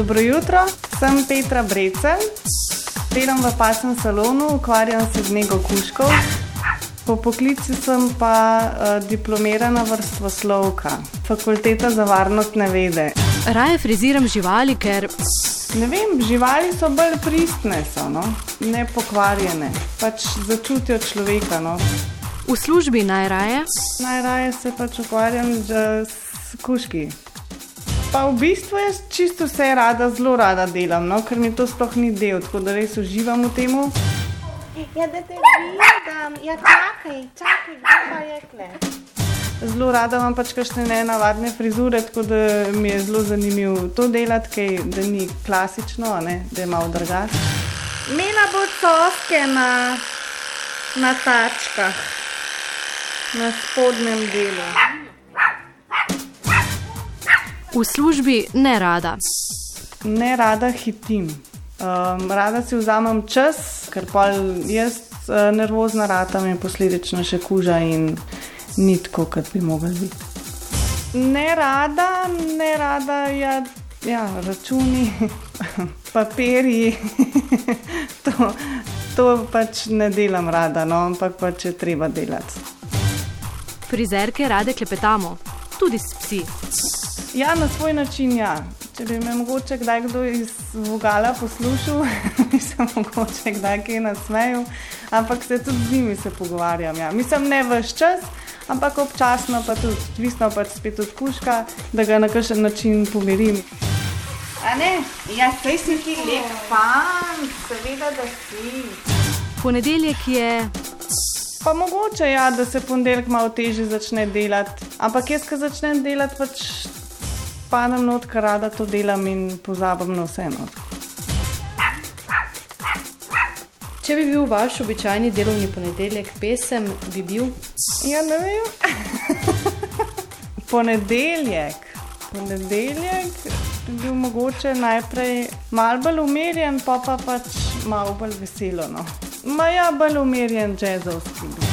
Dobro jutro, sem Petra Brecel, delam v pasem salonu, ukvarjam se z nego kuškov. Po poklicu sem pa uh, diplomirana vrstoslovka, fakulteta za varnostne vede. Raje friziram živali, ker Ne vem, živali so bolj pristne, so, no? ne pokvarjene, pač začutijo človeka. No? v službi najraje. Najraje se pač ukvarjam z, z kuški. Pa v bistvu jaz čisto vse rada, zelo rada delam, no? ker mi to sploh ni del, tako da res uživam v tem. Ja, da te vidim, ja, čakaj, čakaj, kdo pa je kle. Zelo rada imam pač kakšne nenavadne frizure, tako da mi je zelo zanimivo to delati, kaj, da ni klasično, ne, da je malo drugače. Mela bo coske na, na tačkah, na spodnjem delu. V službi ne rada. Ne rada hitim. Um, rada si vzamem čas, ker pa jaz uh, nervozna ratam in posledično še kuža in ni tako, kot bi mogli biti. Ne rada, ne rada, ja, ja računi, papirji. to, to pač ne delam rada, no, ampak pač je treba delati. Frizerke rade klepetamo, tudi s psi. Ja, na svoj način, ja. Če bi me mogoče kdaj kdo iz Vogala poslušal, bi se mogoče kdaj kaj nasmejal, ampak se tudi z njimi se pogovarjam. Ja. Mislim, ne vse čas, ampak občasno pa tudi, odvisno pač spet od kuška, da ga na kakšen način pomirim. A ne, ja, sej si ti lep fan, seveda, da si. Ponedeljek je Pa mogoče ja, da se ponedeljek malo teže začne delati, ampak jaz, ko začnem delati, pač padem not, ker rada to delam in pozabim na vse. No. Če bi bil vaš običajni delovni ponedeljek pesem, bi bil Ja, ne vem. ponedeljek. Ponedeljek bi bil mogoče najprej malo bolj umirjen, pa pa pač malo bolj veselo. No. Ma ja, bolj umirjen jazzovski. bi